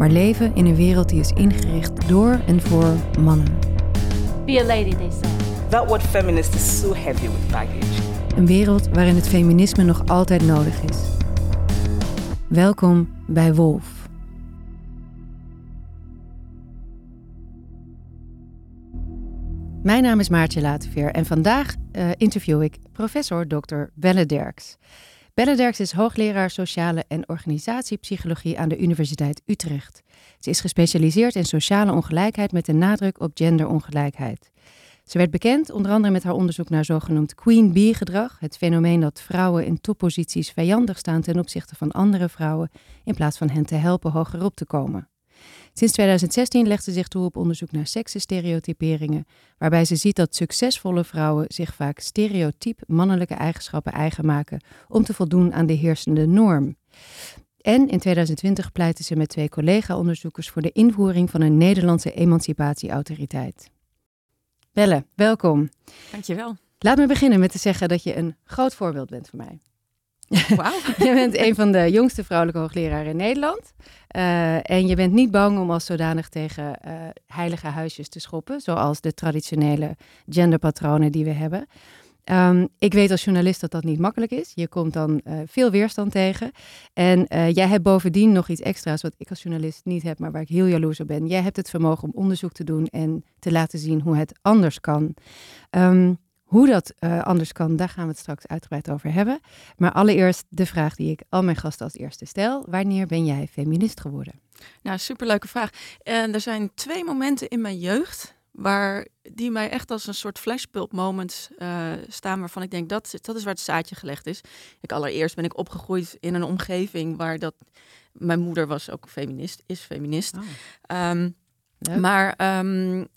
maar leven in een wereld die is ingericht door en voor mannen. Be a lady, they said. That word feminist is so heavy with baggage. Een wereld waarin het feminisme nog altijd nodig is. Welkom bij Wolf. Mijn naam is Maartje Lateveer en vandaag eh, interview ik professor Dr. Belle Derks. Belle Derks is hoogleraar sociale en organisatiepsychologie aan de Universiteit Utrecht. Ze is gespecialiseerd in sociale ongelijkheid met een nadruk op genderongelijkheid. Ze werd bekend onder andere met haar onderzoek naar zogenoemd queen bee gedrag, het fenomeen dat vrouwen in topposities vijandig staan ten opzichte van andere vrouwen in plaats van hen te helpen hogerop te komen. Sinds 2016 legt ze zich toe op onderzoek naar seksenstereotyperingen, waarbij ze ziet dat succesvolle vrouwen zich vaak stereotyp mannelijke eigenschappen eigen maken om te voldoen aan de heersende norm. En in 2020 pleitte ze met twee collega-onderzoekers voor de invoering van een Nederlandse emancipatieautoriteit. Belle, welkom. Dankjewel. Laat me beginnen met te zeggen dat je een groot voorbeeld bent voor mij. Je bent een van de jongste vrouwelijke hoogleraren in Nederland. Uh, en je bent niet bang om als zodanig tegen uh, heilige huisjes te schoppen, zoals de traditionele genderpatronen die we hebben. Um, ik weet als journalist dat dat niet makkelijk is. Je komt dan uh, veel weerstand tegen. En jij hebt bovendien nog iets extra's wat ik als journalist niet heb, maar waar ik heel jaloers op ben. Jij hebt het vermogen om onderzoek te doen en te laten zien hoe het anders kan. Um, hoe dat uh, anders kan, daar gaan we het straks uitgebreid over hebben. Maar allereerst de vraag die ik al mijn gasten als eerste stel. Wanneer ben jij feminist geworden? Nou, superleuke vraag. En er zijn twee momenten in mijn jeugd waar die mij echt als een soort flashbulb moment uh, staan waarvan ik denk dat, dat is waar het zaadje gelegd is. Ik, allereerst ben ik opgegroeid in een omgeving waar dat mijn moeder was ook feminist, is feminist. Oh. Um, maar um,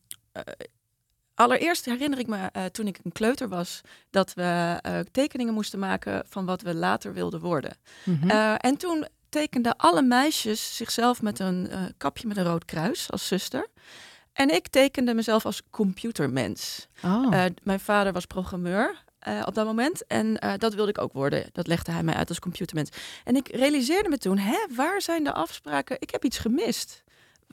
Allereerst herinner ik me uh, toen ik een kleuter was dat we uh, tekeningen moesten maken van wat we later wilden worden. Mm -hmm. uh, en toen tekenden alle meisjes zichzelf met een kapje met een rood kruis als zuster. En ik tekende mezelf als computermens. Oh. mijn vader was programmeur. op dat moment. En dat wilde ik ook worden. Dat legde hij mij uit als computermens. En ik realiseerde me toen, hè, waar zijn de afspraken? Ik heb iets gemist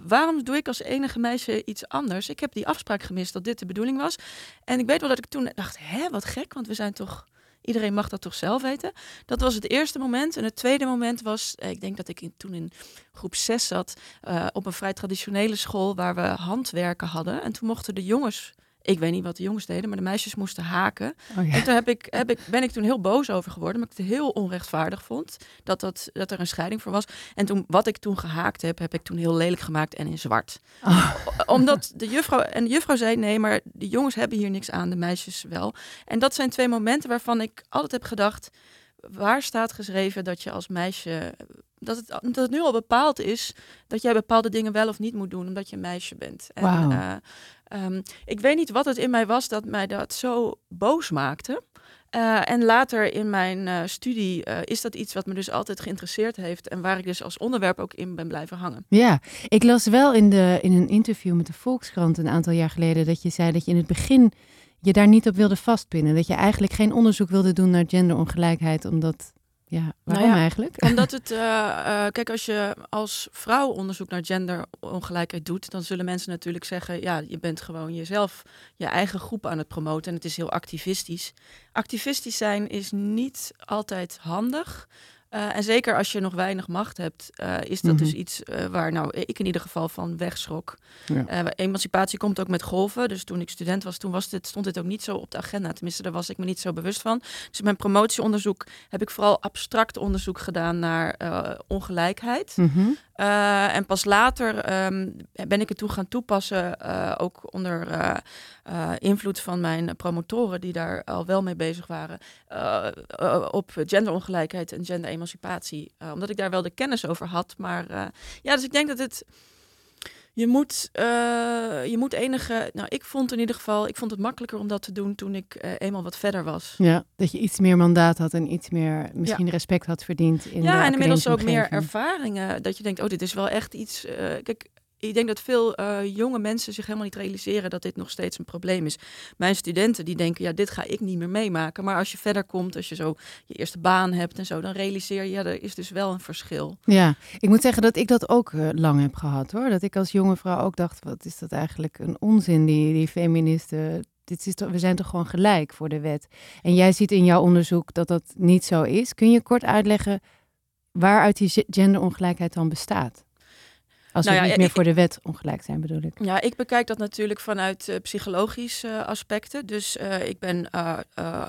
waarom doe ik als enige meisje iets anders? Ik heb die afspraak gemist dat dit de bedoeling was. En ik weet wel dat ik toen dacht, hè, wat gek, want we zijn toch... Iedereen mag dat toch zelf weten. Dat was het eerste moment. En het tweede moment was, eh, ik denk dat ik in, toen in groep 6 zat, uh, op een vrij traditionele school waar we handwerken hadden. En toen mochten de jongens ik weet niet wat de jongens deden, maar de meisjes moesten haken. Oh ja. En toen heb ik, heb ik, ben ik toen heel boos over geworden, omdat ik het heel onrechtvaardig vond dat, dat, dat er een scheiding voor was. En toen, wat ik toen gehaakt heb, heb ik toen heel lelijk gemaakt en in zwart. Oh. Omdat de juffrouw, en de juffrouw zei, nee, maar de jongens hebben hier niks aan, de meisjes wel. En dat zijn twee momenten waarvan ik altijd heb gedacht, waar staat geschreven dat je als meisje dat het, dat het nu al bepaald is dat jij bepaalde dingen wel of niet moet doen omdat je een meisje bent. En, wow. uh, um, ik weet niet wat het in mij was dat mij dat zo boos maakte. Uh, en later in mijn uh, studie uh, is dat iets wat me dus altijd geïnteresseerd heeft en waar ik dus als onderwerp ook in ben blijven hangen. Ja, ik las wel in, de, in een interview met de Volkskrant een aantal jaar geleden dat je zei dat je in het begin je daar niet op wilde vastpinnen. Dat je eigenlijk geen onderzoek wilde doen naar genderongelijkheid, omdat ja, waarom nou ja, eigenlijk? Omdat het, uh, uh, kijk, als je als vrouw onderzoek naar genderongelijkheid doet, dan zullen mensen natuurlijk zeggen, ja, je bent gewoon jezelf, je eigen groep aan het promoten en het is heel activistisch. Activistisch zijn is niet altijd handig. Uh, en zeker als je nog weinig macht hebt, uh, is dat mm -hmm. dus iets uh, waar nou ik in ieder geval van wegschrok. Ja. emancipatie komt ook met golven. Dus toen ik student was, toen was dit, stond dit ook niet zo op de agenda. Tenminste, daar was ik me niet zo bewust van. Dus in mijn promotieonderzoek heb ik vooral abstract onderzoek gedaan naar ongelijkheid. Mm -hmm. En pas later um, ben ik het toe gaan toepassen, ook onder invloed van mijn promotoren die daar al wel mee bezig waren, op genderongelijkheid en gender emancipatie. Uh, omdat ik daar wel de kennis over had. Maar ja, dus ik denk dat het. Je moet, eh, je moet enige. Nou, ik vond in ieder geval. Ik vond het makkelijker om dat te doen toen ik eh, eenmaal wat verder was. Ja, dat je iets meer mandaat had en iets meer misschien respect had verdiend. In ja, de en inmiddels ook meer ervaringen. Dat je denkt, oh, dit is wel echt iets. eh, kijk, ik denk dat veel eh, jonge mensen zich helemaal niet realiseren dat dit nog steeds een probleem is. Mijn studenten die denken, ja, dit ga ik niet meer meemaken. Maar als je verder komt, als je zo je eerste baan hebt en zo, dan realiseer je, ja, er is dus wel een verschil. Ja, ik moet zeggen dat ik dat ook eh, lang heb gehad hoor. Dat ik als jonge vrouw ook dacht, wat is dat eigenlijk een onzin, die, die feministen. Dit is toch, we zijn toch gewoon gelijk voor de wet. En jij ziet in jouw onderzoek dat dat niet zo is. Kun je kort uitleggen waaruit die ge- genderongelijkheid dan bestaat? Als Nou we ja, niet meer ik- voor de wet ongelijk zijn, bedoel ik. Ja, ik bekijk dat natuurlijk vanuit eh, psychologische eh, aspecten. Dus eh, ik ben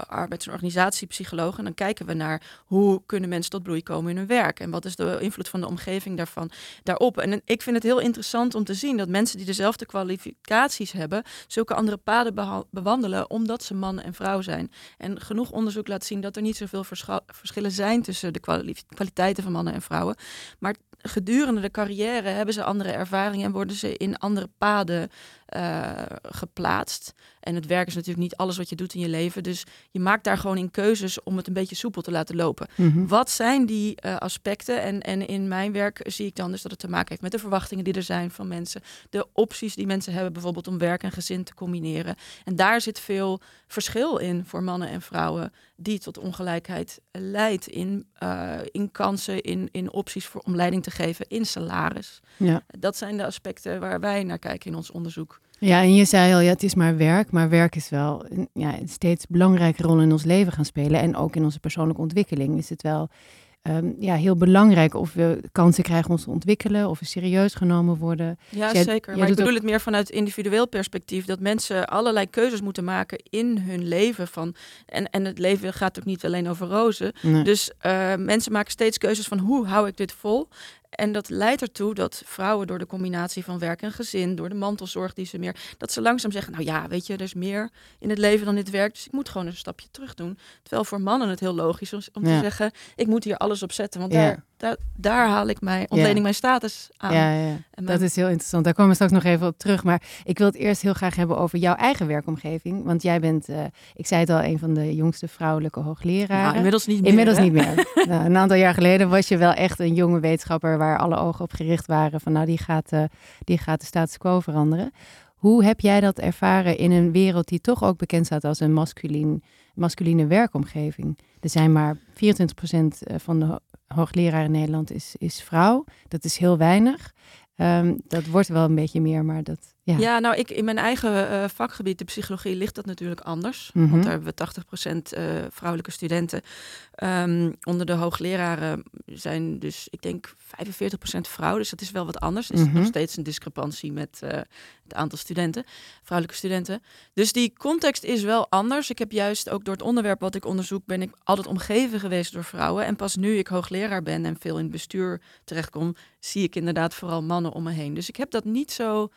arbeids- en organisatiepsycholoog. En dan kijken we naar hoe kunnen mensen tot bloei komen in hun werk. En wat is de invloed van de omgeving daarvan, daarop. En ik vind het heel interessant om te zien dat mensen die dezelfde kwalificaties hebben... zulke andere paden bewandelen omdat ze man en vrouw zijn. En genoeg onderzoek laat zien dat er niet zoveel verschillen zijn... tussen de kwali- kwaliteiten van mannen en vrouwen. Maar gedurende de carrière hebben ze andere ervaringen en worden ze in andere paden eh, geplaatst. En het werk is natuurlijk niet alles wat je doet in je leven. Dus je maakt daar gewoon in keuzes om het een beetje soepel te laten lopen. Mhm. Wat zijn die eh, aspecten? En, en in mijn werk zie ik dan dus dat het te maken heeft met de verwachtingen die er zijn van mensen. De opties die mensen hebben, bijvoorbeeld om werk en gezin te combineren. En daar zit veel verschil in voor mannen en vrouwen, die tot ongelijkheid leidt in, eh, in kansen, in, in opties voor, om leiding te geven, in salaris. Ja. Dat zijn de aspecten waar wij naar kijken in ons onderzoek. Ja, en je zei al, ja, het is maar werk, maar werk is wel een, ja, een steeds belangrijke rol in ons leven gaan spelen. En ook in onze persoonlijke ontwikkeling is het wel ehm, ja, heel belangrijk of we kansen krijgen om ons te ontwikkelen, of we serieus genomen worden. Ja, Dus jij- zeker. jij Maar ik bedoel het meer vanuit individueel perspectief. Dat mensen allerlei keuzes moeten maken in hun leven. Van, en, en het leven gaat ook niet alleen over rozen. Nee. Dus eh, mensen maken steeds keuzes van hoe hou ik dit vol? En dat leidt ertoe dat vrouwen door de combinatie van werk en gezin, door de mantelzorg die ze meer, dat ze langzaam zeggen, nou ja, weet je, er is meer in het leven dan dit werk, dus ik moet gewoon een stapje terug doen. Terwijl voor mannen het heel logisch is om Ja. te zeggen, ik moet hier alles op zetten, want Ja. daar, daar, daar haal ik mij, ontleen ik mijn status aan. Ja, ja, dat mijn- is heel interessant. Daar komen we straks nog even op terug. Maar ik wil het eerst heel graag hebben over jouw eigen werkomgeving. Want jij bent, eh, ik zei het al, een van de jongste vrouwelijke hoogleraren. Nou, inmiddels niet meer. Inmiddels hè? niet meer. nou, een aantal jaar geleden was je wel echt een jonge wetenschapper waar alle ogen op gericht waren van nou die gaat, eh, die gaat de status quo veranderen. Hoe heb jij dat ervaren in een wereld die toch ook bekend staat als een masculien, masculine werkomgeving? Er zijn maar 24% van de ho- hoogleraren in Nederland is, is vrouw. Dat is heel weinig. Ehm, dat wordt wel een beetje meer, maar dat ja. Ja, nou, ik, in mijn eigen eh, vakgebied, de psychologie, ligt dat natuurlijk anders. Mhm. Want daar hebben we 80% eh, vrouwelijke studenten. Ehm, onder de hoogleraren zijn dus, ik denk, 45% vrouw. Dus dat is wel wat anders. Er is Mhm. nog steeds een discrepantie met eh, het aantal studenten, vrouwelijke studenten. Dus die context is wel anders. Ik heb juist ook door het onderwerp wat ik onderzoek, ben ik altijd omgeven geweest door vrouwen. En pas nu ik hoogleraar ben en veel in het bestuur terechtkom, zie ik inderdaad vooral mannen om me heen. Dus ik heb dat niet zo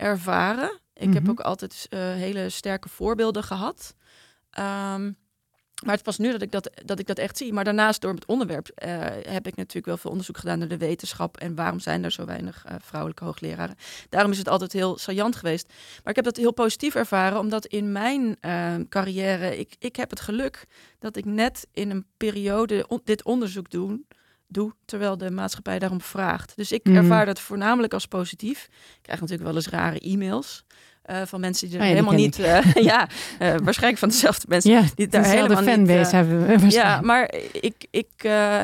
ervaren. Ik heb Mhm. ook altijd eh, hele sterke voorbeelden gehad. Ehm, maar het pas nu dat ik dat, dat ik dat echt zie. Maar daarnaast door het onderwerp eh, heb ik natuurlijk wel veel onderzoek gedaan naar de wetenschap. En waarom zijn er zo weinig eh, vrouwelijke hoogleraren? Daarom is het altijd heel saillant geweest. Maar ik heb dat heel positief ervaren. Omdat in mijn eh, carrière, ik, ik heb het geluk dat ik net in een periode on- dit onderzoek doe doe, terwijl de maatschappij daarom vraagt. Dus ik Mhm. ervaar dat voornamelijk als positief. Ik krijg natuurlijk wel eens rare e-mails eh, van mensen die er Oh ja, helemaal niet... eh, ja, eh, waarschijnlijk van dezelfde mensen. Ja, die daar helemaal niet, fanbase eh, hebben we Ja, maar ik, ik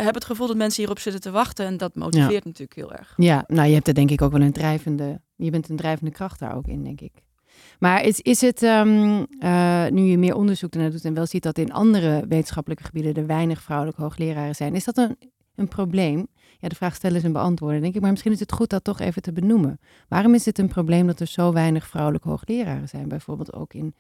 heb het gevoel dat mensen hierop zitten te wachten. En dat motiveert natuurlijk heel erg. Ja, nou je hebt er denk ik ook wel een drijvende, je bent een drijvende kracht daar ook in, denk ik. Maar is, is het, ehm, eh, nu je meer onderzoek ernaar doet en wel ziet dat in andere wetenschappelijke gebieden er weinig vrouwelijke hoogleraren zijn, is dat een, een probleem? Ja, de vraag stellen is een beantwoorden, denk ik. Maar misschien is het goed dat toch even te benoemen. Waarom is het een probleem dat er zo weinig vrouwelijke hoogleraren zijn? Bijvoorbeeld ook in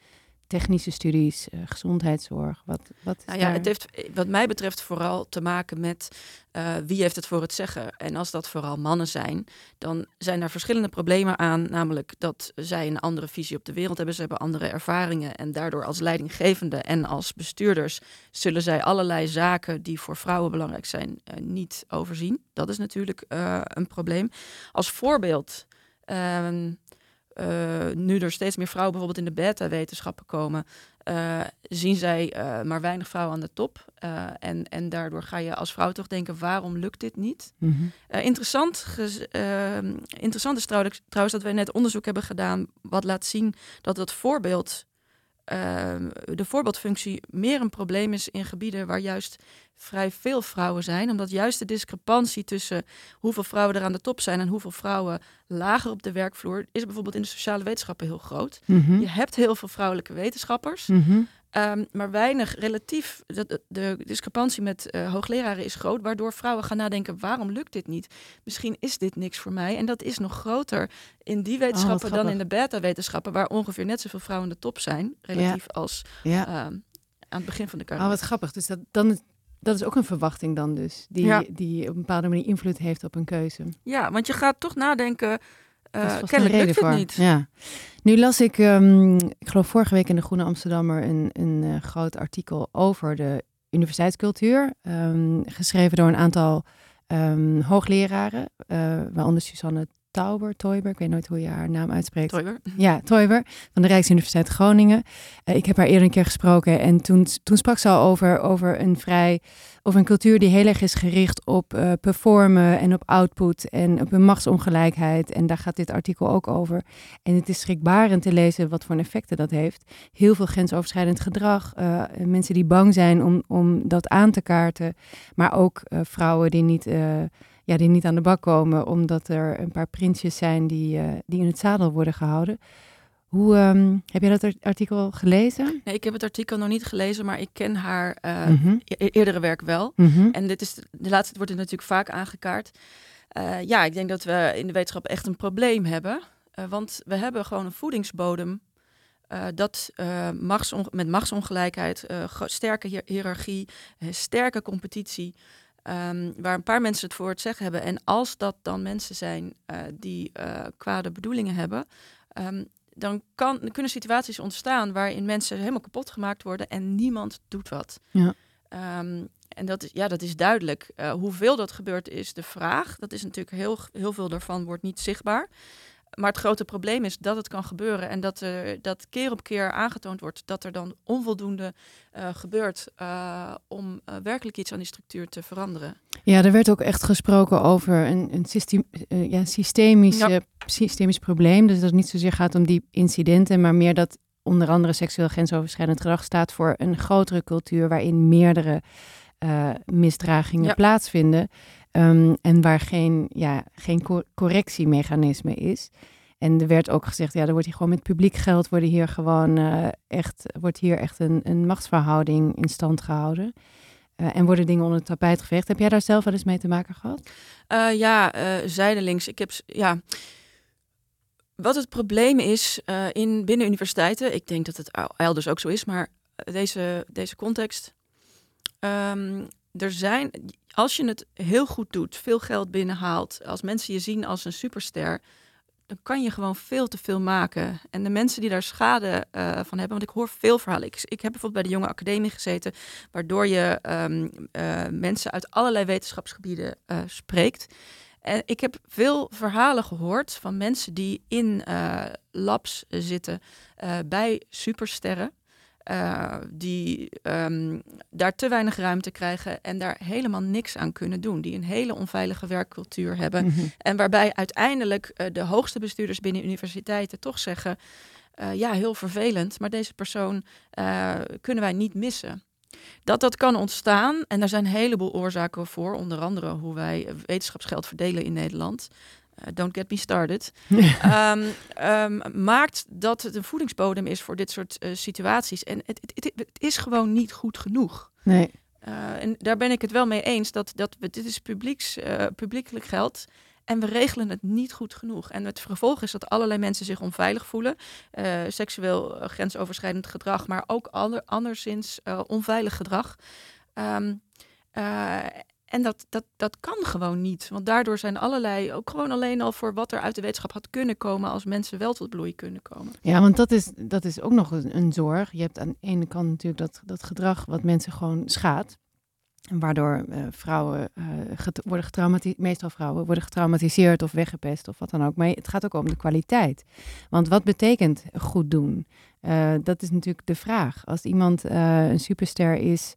technische studies, eh, gezondheidszorg. Wat, wat Nou ja, daar- het heeft wat mij betreft vooral te maken met eh, wie heeft het voor het zeggen. En als dat vooral mannen zijn, dan zijn er verschillende problemen aan. Namelijk dat zij een andere visie op de wereld hebben. Ze hebben andere ervaringen. En daardoor als leidinggevende en als bestuurders zullen zij allerlei zaken die voor vrouwen belangrijk zijn, eh, niet overzien. Dat is natuurlijk een probleem. Als voorbeeld Ehm, eh, nu er steeds meer vrouwen bijvoorbeeld in de beta-wetenschappen komen, eh, zien zij eh, maar weinig vrouwen aan de top. En, en daardoor ga je als vrouw toch denken, waarom lukt dit niet? Mhm. Interessant, ehm, interessant is trouwens, trouwens dat wij net onderzoek hebben gedaan wat laat zien dat het voorbeeld, ehm, de voorbeeldfunctie meer een probleem is in gebieden waar juist vrij veel vrouwen zijn. Omdat juist de discrepantie tussen hoeveel vrouwen er aan de top zijn en hoeveel vrouwen lager op de werkvloer is bijvoorbeeld in de sociale wetenschappen heel groot. Mhm. Je hebt heel veel vrouwelijke wetenschappers. Mhm. Ehm, maar weinig relatief. De, de, discrepantie met eh, hoogleraren is groot, waardoor vrouwen gaan nadenken: waarom lukt dit niet? Misschien is dit niks voor mij. En dat is nog groter in die wetenschappen dan in de beta-wetenschappen, waar ongeveer net zoveel vrouwen de top zijn, relatief als Ja. ehm, aan het begin van de Oh, carrière. wat grappig. Dus dat, dan, is- dat is ook een verwachting dan dus. Die, Ja. die op een bepaalde manier invloed heeft op een keuze. Ja, want je gaat toch nadenken. Een kennelijk reden lukt het voor. niet. Ja. Nu las ik, ehm, ik geloof vorige week in de Groene Amsterdammer, een, een eh, groot artikel over de universiteitscultuur. ehm, geschreven door een aantal ehm, hoogleraren, eh, waaronder Susanne Tauber, Toiber, ik weet nooit hoe je haar naam uitspreekt. Toiber. Ja, Toiber van de Rijksuniversiteit Groningen. Eh, ik heb haar eerder een keer gesproken en toen, toen sprak ze al over, over een vrij, over een cultuur die heel erg is gericht op eh, performen en op output en op een machtsongelijkheid. En daar gaat dit artikel ook over. En het is schrikbarend te lezen wat voor effecten dat heeft. Heel veel grensoverschrijdend gedrag, eh, mensen die bang zijn om, om dat aan te kaarten, maar ook vrouwen die niet. Ja, die niet aan de bak komen, omdat er een paar prinsjes zijn die, eh, die in het zadel worden gehouden. Hoe ehm, heb jij dat ar- artikel gelezen? Nee, ik heb het artikel nog niet gelezen, maar ik ken haar eh, Mhm. e- eerdere werk wel. Mhm. En dit is de, laatste wordt het natuurlijk vaak aangekaart. Eh, ja, ik denk dat we in de wetenschap echt een probleem hebben. Want we hebben gewoon een voedingsbodem. dat machtsong- met machtsongelijkheid, sterke hiërarchie, sterke competitie, ehm, waar een paar mensen het voor het zeggen hebben. En als dat dan mensen zijn eh, die eh, kwade bedoelingen hebben, ehm, dan, kan, dan kunnen situaties ontstaan waarin mensen helemaal kapot gemaakt worden en niemand doet wat. Ja. Ehm, en dat is, ja, dat is duidelijk. Eh, hoeveel dat gebeurt is de vraag. Dat is natuurlijk heel, heel veel daarvan wordt niet zichtbaar. Maar het grote probleem is dat het kan gebeuren en dat, er, dat keer op keer aangetoond wordt dat er dan onvoldoende eh, gebeurt eh, om eh, werkelijk iets aan die structuur te veranderen. Ja, er werd ook echt gesproken over een, een systeem, ja, systemisch, Ja. systemisch probleem. Dus dat het niet zozeer gaat om die incidenten, maar meer dat onder andere seksueel grensoverschrijdend gedrag staat voor een grotere cultuur waarin meerdere misdragingen Ja. plaatsvinden. Ehm, en waar geen, ja, geen co- correctiemechanisme is. En er werd ook gezegd, ja, er wordt hier gewoon met publiek geld worden hier gewoon eh, echt, wordt hier echt een, een machtsverhouding in stand gehouden. Eh, en worden dingen onder het tapijt geveegd. Heb jij daar zelf wel eens mee te maken gehad? Eh, ja, zijdelings. Ik heb, ja. Wat het probleem is in, binnen universiteiten, ik denk dat het el- elders ook zo is, maar deze, deze context. ehm, er zijn, als je het heel goed doet, veel geld binnenhaalt, als mensen je zien als een superster, dan kan je gewoon veel te veel maken. En de mensen die daar schade eh, van hebben, want ik hoor veel verhalen. Ik, heb bijvoorbeeld bij de jonge academie gezeten, waardoor je ehm, eh, mensen uit allerlei wetenschapsgebieden eh, spreekt. En ik heb veel verhalen gehoord van mensen die in labs zitten bij supersterren. Eh, die ehm, daar te weinig ruimte krijgen en daar helemaal niks aan kunnen doen. Die een hele onveilige werkcultuur hebben. Mhm. En waarbij uiteindelijk eh, de hoogste bestuurders binnen universiteiten toch zeggen: eh, ja, heel vervelend, maar deze persoon kunnen wij niet missen. Dat dat kan ontstaan, en daar zijn een heleboel oorzaken voor, onder andere hoe wij wetenschapsgeld verdelen in Nederland. Eh, don't get me started. Ehm, ehm, maakt dat het een voedingsbodem is voor dit soort eh, situaties. En het, het, is gewoon niet goed genoeg. Nee. Uh, en daar ben ik het wel mee eens dat, dat we, dit is publieks, uh, publiekelijk geld. En we regelen het niet goed genoeg. En het vervolg is dat allerlei mensen zich onveilig voelen. Seksueel grensoverschrijdend gedrag, maar ook ander, anderszins onveilig gedrag. Um, en dat, dat, dat kan gewoon niet. Want daardoor zijn allerlei, ook gewoon alleen al voor wat er uit de wetenschap had kunnen komen, als mensen wel tot bloei kunnen komen. Ja, want dat is, dat is ook nog een, zorg. Je hebt aan de ene kant natuurlijk dat, dat gedrag wat mensen gewoon schaadt. Waardoor eh, vrouwen eh, worden getraumatiseerd, meestal vrouwen worden getraumatiseerd of weggepest of wat dan ook. Maar het gaat ook om de kwaliteit. Want wat betekent goed doen? Eh, dat is natuurlijk de vraag. Als iemand een superster is,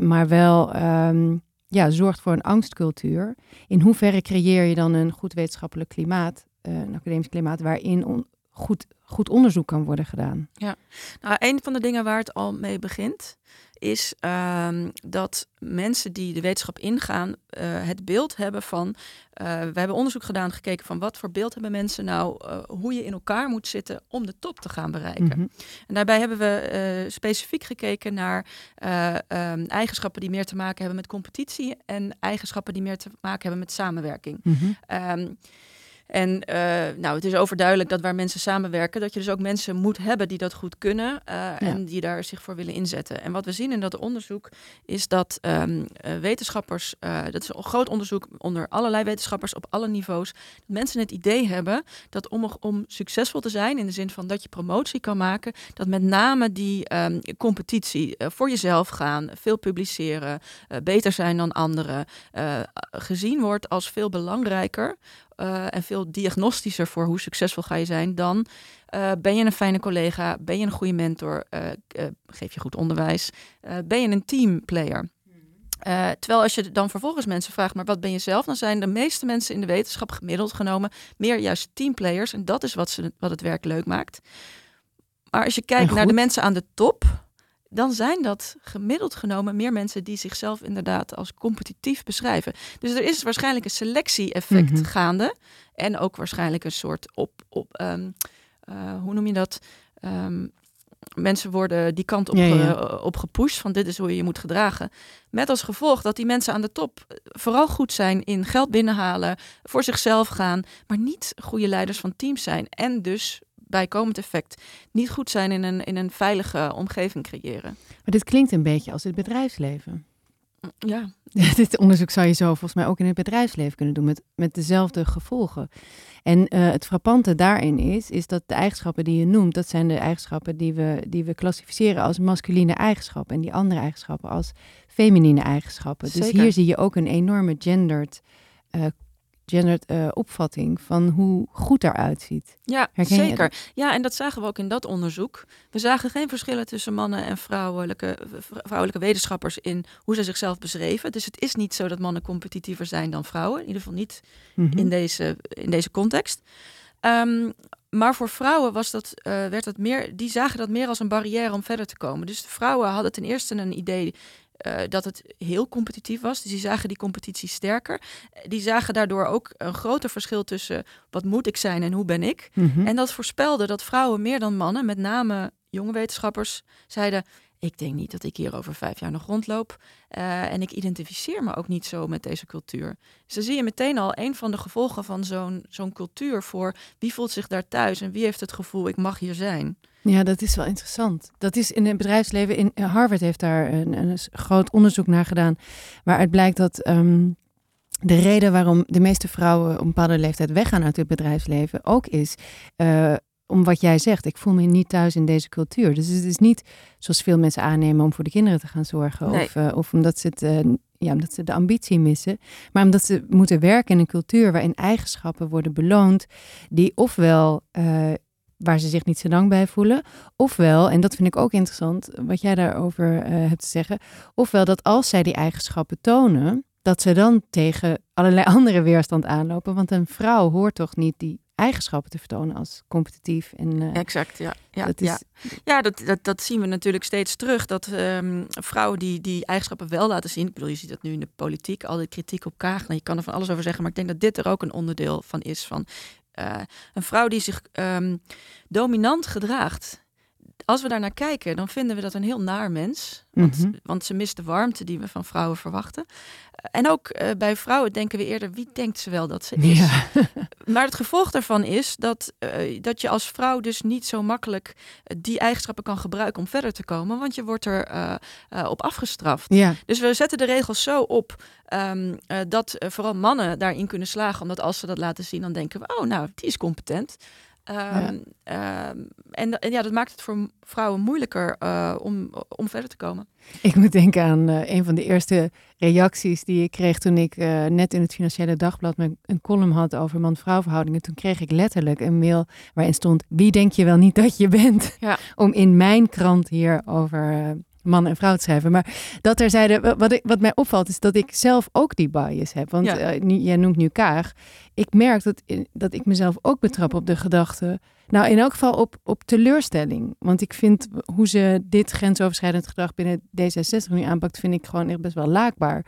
maar wel ehm, ja, zorgt voor een angstcultuur, in hoeverre creëer je dan een goed wetenschappelijk klimaat, eh, een academisch klimaat, waarin on- goed, goed onderzoek kan worden gedaan? Nou, een van de dingen waar het al mee begint, is ehm, dat mensen die de wetenschap ingaan, eh, het beeld hebben van. eh, we hebben onderzoek gedaan, gekeken van wat voor beeld hebben mensen nou, eh, hoe je in elkaar moet zitten om de top te gaan bereiken. Mhm. En daarbij hebben we specifiek gekeken naar eh, ehm, eigenschappen die meer te maken hebben met competitie en eigenschappen die meer te maken hebben met samenwerking. Ehm, en eh, nou, het is overduidelijk dat waar mensen samenwerken, dat je dus ook mensen moet hebben die dat goed kunnen eh, en die daar zich voor willen inzetten. En wat we zien in dat onderzoek is dat ehm, eh, wetenschappers, dat is een groot onderzoek onder allerlei wetenschappers op alle niveaus, dat mensen het idee hebben dat om, om succesvol te zijn, in de zin van dat je promotie kan maken, dat met name die ehm, competitie voor jezelf gaan, veel publiceren, beter zijn dan anderen, gezien wordt als veel belangrijker eh, en veel diagnostischer voor hoe succesvol ga je zijn dan eh, ben je een fijne collega, ben je een goede mentor, eh, geef je goed onderwijs, eh, ben je een teamplayer. Eh, terwijl als je dan vervolgens mensen vraagt, maar wat ben je zelf? Dan zijn de meeste mensen in de wetenschap gemiddeld genomen meer juist teamplayers. En dat is wat, ze, wat het werk leuk maakt. Maar als je kijkt naar de mensen aan de top, dan zijn dat gemiddeld genomen meer mensen die zichzelf inderdaad als competitief beschrijven. Dus er is waarschijnlijk een selectie-effect Mhm. gaande. En ook waarschijnlijk een soort op, op ehm, eh, hoe noem je dat? Ehm, mensen worden die kant op, Ja, ja. eh, op gepusht van dit is hoe je je moet gedragen. Met als gevolg dat die mensen aan de top vooral goed zijn in geld binnenhalen, voor zichzelf gaan, maar niet goede leiders van teams zijn. En dus bijkomend effect niet goed zijn in een, in een veilige omgeving creëren. Maar dit klinkt een beetje als het bedrijfsleven. Ja, Dit onderzoek zou je zo volgens mij ook in het bedrijfsleven kunnen doen met, met dezelfde gevolgen. En eh, het frappante daarin is, is dat de eigenschappen die je noemt, dat zijn de eigenschappen die we, die we klassificeren als masculine eigenschappen. En die andere eigenschappen als feminine eigenschappen. Dus hier zie je ook een enorme gendered, eh, gendered eh, opvatting van hoe goed eruit ziet. Ja, Herken zeker. Ja, en dat zagen we ook in dat onderzoek. We zagen geen verschillen tussen mannen en vrouwelijke, vrouwelijke wetenschappers in hoe ze zichzelf beschreven. Dus het is niet zo dat mannen competitiever zijn dan vrouwen. In ieder geval niet Mhm. in, deze, in deze context. Ehm, maar voor vrouwen was dat, eh, werd dat meer, die zagen dat meer als een barrière om verder te komen. Dus de vrouwen hadden ten eerste een idee eh, dat het heel competitief was. Dus die zagen die competitie sterker. Die zagen daardoor ook een groter verschil tussen wat moet ik zijn en hoe ben ik. Mhm. En dat voorspelde dat vrouwen meer dan mannen, met name jonge wetenschappers, zeiden: Ik denk niet dat ik hier over vijf jaar nog rondloop. eh, en ik identificeer me ook niet zo met deze cultuur. Dus dan zie je meteen al een van de gevolgen van zo'n zo'n cultuur voor wie voelt zich daar thuis en wie heeft het gevoel: ik mag hier zijn. Ja, dat is wel interessant. Dat is in het bedrijfsleven. In eh, Harvard heeft daar een, een groot onderzoek naar gedaan. Waaruit blijkt dat ehm, de reden waarom de meeste vrouwen op een bepaalde leeftijd weggaan uit het bedrijfsleven ook is. eh, om wat jij zegt, ik voel me niet thuis in deze cultuur. Dus het is niet zoals veel mensen aannemen om voor de kinderen te gaan zorgen. Nee. Of, eh, of omdat, ze het, eh, ja, omdat ze de ambitie missen. Maar omdat ze moeten werken in een cultuur waarin eigenschappen worden beloond. Die ofwel eh, waar ze zich niet zo lang bij voelen. Ofwel, en dat vind ik ook interessant, wat jij daarover hebt te zeggen. Ofwel dat als zij die eigenschappen tonen, dat ze dan tegen allerlei andere weerstand aanlopen. Want een vrouw hoort toch niet die eigenschappen te vertonen als competitief. En, eh, Exact, ja. Ja, dat is, ja. ja dat, dat, dat zien we natuurlijk steeds terug. Dat ehm, vrouwen die die eigenschappen wel laten zien. Ik bedoel, je ziet dat nu in de politiek, al die kritiek op Kaag. Nou, je kan er van alles over zeggen, maar ik denk dat dit er ook een onderdeel van is. Van eh, een vrouw die zich ehm, dominant gedraagt. Als we daar naar kijken, dan vinden we dat een heel naar mens. Want, Mhm. want ze mist de warmte die we van vrouwen verwachten. En ook eh, bij vrouwen denken we eerder, wie denkt ze wel dat ze is? ja. Maar het gevolg daarvan is dat, eh, dat je als vrouw dus niet zo makkelijk eh, die eigenschappen kan gebruiken om verder te komen, want je wordt er eh, eh, op afgestraft. ja. Dus we zetten de regels zo op ehm, eh, dat eh, vooral mannen daarin kunnen slagen, omdat als ze dat laten zien, dan denken we, oh nou, die is competent. Ehm, ehm, en, en ja, dat maakt het voor vrouwen moeilijker eh, om, om verder te komen. Ik moet denken aan eh, een van de eerste reacties die ik kreeg toen ik eh, net in het Financiële Dagblad mijn, een column had over man-vrouw verhoudingen. Toen kreeg ik letterlijk een mail waarin stond: Wie denk je wel niet dat je bent? Ja. Om in mijn krant hier over eh, man en vrouw te schrijven. Maar dat er zeiden, wat, ik, wat mij opvalt is dat ik zelf ook die bias heb. Want Ja. eh, nu, jij noemt nu Kaag. Ik merk dat, dat ik mezelf ook betrap op de gedachte. Nou, in elk geval op, op teleurstelling. Want ik vind hoe ze dit grensoverschrijdend gedrag binnen D66 nu aanpakt, vind ik gewoon echt best wel laakbaar.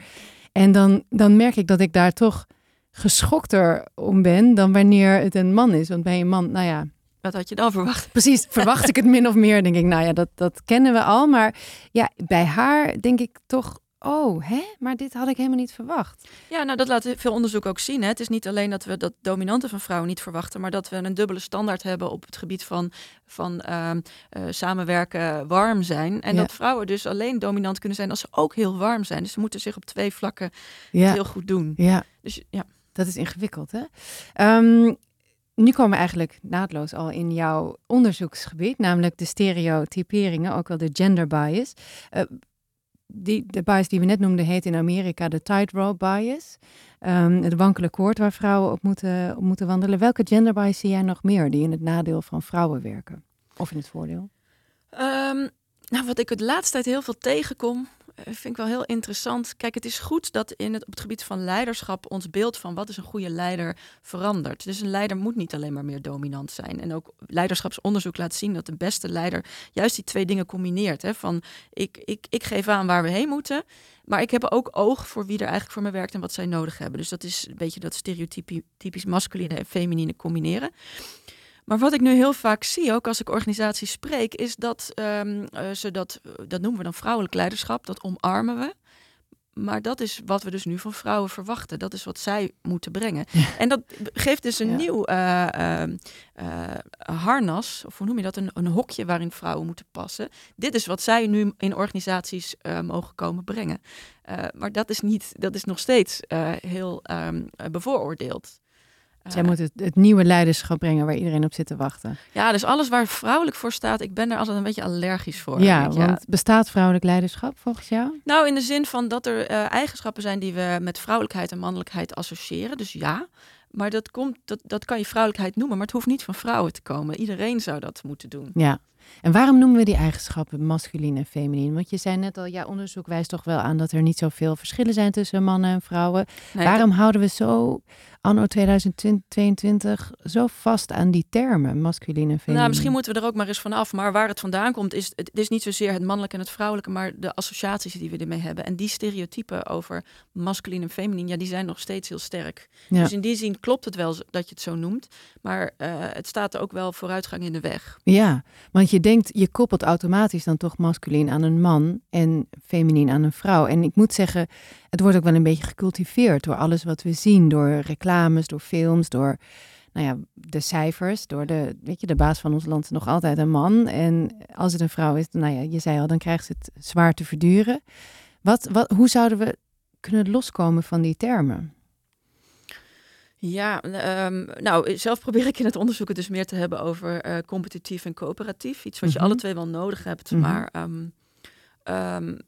En dan, dan merk ik dat ik daar toch geschokter om ben dan wanneer het een man is. Want bij een man, nou ja, Wat had je dan verwacht? precies, verwacht ik het min of meer. Denk ik, nou ja, dat, dat kennen we al. Maar ja, bij haar denk ik toch, oh, hè? Maar dit had ik helemaal niet verwacht. Ja, nou dat laat veel onderzoek ook zien. Hè. Het is niet alleen dat we dat dominante van vrouwen niet verwachten, maar dat we een dubbele standaard hebben op het gebied van, van ehm, eh, samenwerken, warm zijn. En Ja. dat vrouwen dus alleen dominant kunnen zijn als ze ook heel warm zijn. Dus ze moeten zich op twee vlakken Ja, heel goed doen. ja. Dus ja. Dat is ingewikkeld, hè? Ehm, nu komen we eigenlijk naadloos al in jouw onderzoeksgebied, namelijk de stereotyperingen, ook wel de gender bias. Eh, die, de bias die we net noemden heet in Amerika de tightrope bias. Ehm, het wankele koord waar vrouwen op moeten, moeten wandelen. Welke gender bias zie jij nog meer die in het nadeel van vrouwen werken? Of in het voordeel? Ehm, nou, wat ik het laatste tijd heel veel tegenkom, vind ik wel heel interessant. Kijk, het is goed dat in het, op het gebied van leiderschap ons beeld van wat is een goede leider verandert. Dus een leider moet niet alleen maar meer dominant zijn. En ook leiderschapsonderzoek laat zien dat de beste leider juist die twee dingen combineert. Hè? Van ik, ik, ik geef aan waar we heen moeten, maar ik heb ook oog voor wie er eigenlijk voor me werkt en wat zij nodig hebben. Dus dat is een beetje dat stereotypisch masculine en feminine combineren. Maar wat ik nu heel vaak zie, ook als ik organisaties spreek, is dat ehm, eh, ze dat, dat noemen we dan vrouwelijk leiderschap, dat omarmen we. Maar dat is wat we dus nu van vrouwen verwachten. Dat is wat zij moeten brengen. En dat geeft dus een Ja. nieuw eh, ehm, eh, harnas, of hoe noem je dat, een, een hokje waarin vrouwen moeten passen. Dit is wat zij nu in organisaties eh, mogen komen brengen. Eh, maar dat is, niet, dat is nog steeds eh, heel eh, bevooroordeeld. Zij Eh, moeten het, het nieuwe leiderschap brengen waar iedereen op zit te wachten. ja, dus alles waar vrouwelijk voor staat, ik ben daar altijd een beetje allergisch voor. ja, bestaat vrouwelijk leiderschap volgens jou? Nou, in de zin van dat er eh, eigenschappen zijn die we met vrouwelijkheid en mannelijkheid associëren. Dus ja, maar dat, komt, dat, dat kan je vrouwelijkheid noemen, maar het hoeft niet van vrouwen te komen. Iedereen zou dat moeten doen. Ja. En waarom noemen we die eigenschappen masculin en feminien? Want je zei net al, ja, onderzoek wijst toch wel aan dat er niet zoveel verschillen zijn tussen mannen en vrouwen. Nee, waarom houden we zo, anno 2022, zo vast aan die termen, masculin en feminien? Nou, misschien moeten we er ook maar eens van af. Maar waar het vandaan komt, is het is niet zozeer het mannelijke en het vrouwelijke, maar de associaties die we ermee hebben. En die stereotypen over masculin en feminien, ja, die zijn nog steeds heel sterk. Ja. Dus in die zin klopt het wel dat je het zo noemt. Maar eh, het staat er ook wel vooruitgang in de weg. Ja, want je denkt, je koppelt automatisch dan toch masculin aan een man en feminien aan een vrouw. En ik moet zeggen, het wordt ook wel een beetje gecultiveerd door alles wat we zien, door reclames, door films, door nou ja, de cijfers, door de, weet je, de baas van ons land is nog altijd een man. En als het een vrouw is, nou ja, je zei al, dan krijgt ze het zwaar te verduren. Wat, wat, hoe zouden we kunnen loskomen van die termen? Ja, ehm, nou, zelf probeer ik in het onderzoek het dus meer te hebben over eh, competitief en coöperatief. Iets wat je Mhm. alle twee wel nodig hebt. Mhm. Maar ehm,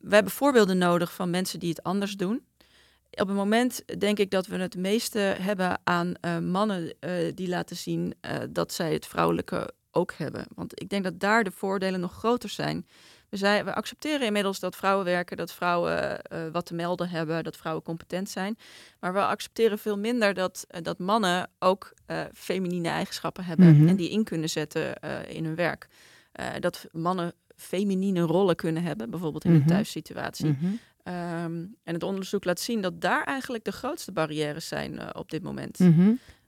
we hebben voorbeelden nodig van mensen die het anders doen. Op het moment denk ik dat we het meeste hebben aan eh, mannen eh, die laten zien eh, dat zij het vrouwelijke ook hebben. Want ik denk dat daar de voordelen nog groter zijn. We, accepteren inmiddels dat vrouwen werken, dat vrouwen eh, wat te melden hebben, dat vrouwen competent zijn. Maar we accepteren veel minder dat, eh, dat mannen ook eh feminine eigenschappen hebben Mhm. en die in kunnen zetten in hun werk. Dat mannen feminine rollen kunnen hebben, bijvoorbeeld in Mhm. een thuissituatie. Mhm. Ehm, en het onderzoek laat zien dat daar eigenlijk de grootste barrières zijn op dit moment.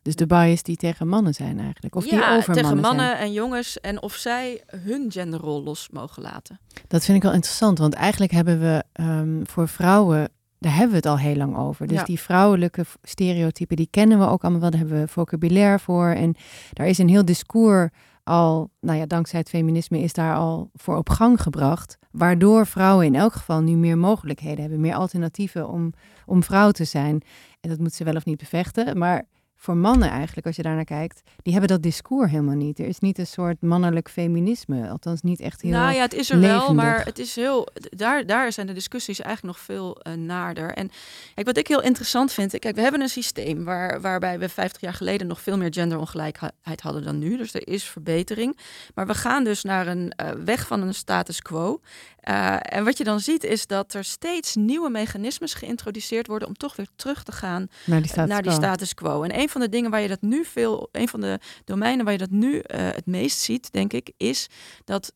Dus de bias die tegen mannen zijn eigenlijk. Of die over tegen mannen, en jongens en of zij hun genderrol los mogen laten. Dat vind ik wel interessant, want eigenlijk hebben we ehm, voor vrouwen, daar hebben we het al heel lang over. Dus Ja. die vrouwelijke stereotypen, die kennen we ook allemaal wel. Daar hebben we vocabulaire voor. En daar is een heel discours al, nou ja, dankzij het feminisme is daar al voor op gang gebracht. Waardoor vrouwen in elk geval nu meer mogelijkheden hebben, meer alternatieven om, om vrouw te zijn. En dat moeten ze wel of niet bevechten, maar voor mannen eigenlijk, als je daarnaar kijkt, die hebben dat discours helemaal niet. Er is niet een soort mannelijk feminisme, althans niet echt heel Nou ja, het is er wel, maar het is heel. Daar, daar zijn de discussies eigenlijk nog veel eh, naarder. En kijk, wat ik heel interessant vind. Kijk, we hebben een systeem waar, waarbij we 50 jaar geleden nog veel meer genderongelijkheid hadden dan nu. Dus er is verbetering. Maar we gaan dus naar een eh, weg van een status quo. Eh, en wat je dan ziet is dat er steeds nieuwe mechanismes geïntroduceerd worden om toch weer terug te gaan naar die status naar die quo. status quo. En een van de dingen waar je dat nu veel, een van de domeinen waar je dat nu eh, het meest ziet, denk ik, is dat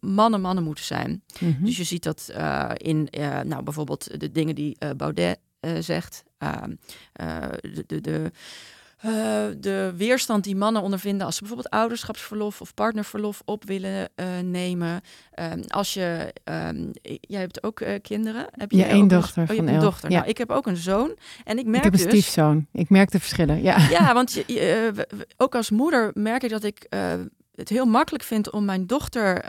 mannen mannen moeten zijn. Mhm. Dus je ziet dat eh, in, eh, nou bijvoorbeeld de dingen die eh, Baudet eh, zegt, Ehm, eh, de, de, de, eh, de weerstand die mannen ondervinden als ze bijvoorbeeld ouderschapsverlof of partnerverlof op willen eh, nemen. Ehm, als je, ehm, jij hebt ook eh, kinderen. Heb je Ja, één ook een- dochter Oh, je van hebt een dochter. ja. Nou, ik heb ook een zoon. En ik merk ik heb een dus. stiefzoon. Ik merk de verschillen. Ja. Ja, want je, ook als moeder merk ik dat ik het heel makkelijk vind om mijn dochter.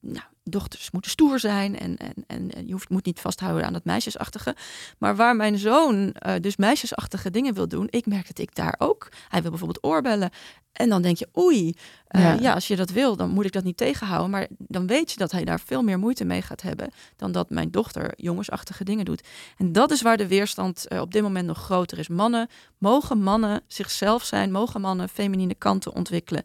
nou, dochters moeten stoer zijn en, en, en je hoeft, moet niet vasthouden aan dat meisjesachtige. Maar waar mijn zoon eh, dus meisjesachtige dingen wil doen, ik merk dat ik daar ook. Hij wil bijvoorbeeld oorbellen. En dan denk je, oei, eh, Ja. ja. als je dat wil, dan moet ik dat niet tegenhouden. Maar dan weet je dat hij daar veel meer moeite mee gaat hebben dan dat mijn dochter jongensachtige dingen doet. En dat is waar de weerstand eh, op dit moment nog groter is. Mannen, mogen mannen zichzelf zijn, mogen mannen feminine kanten ontwikkelen.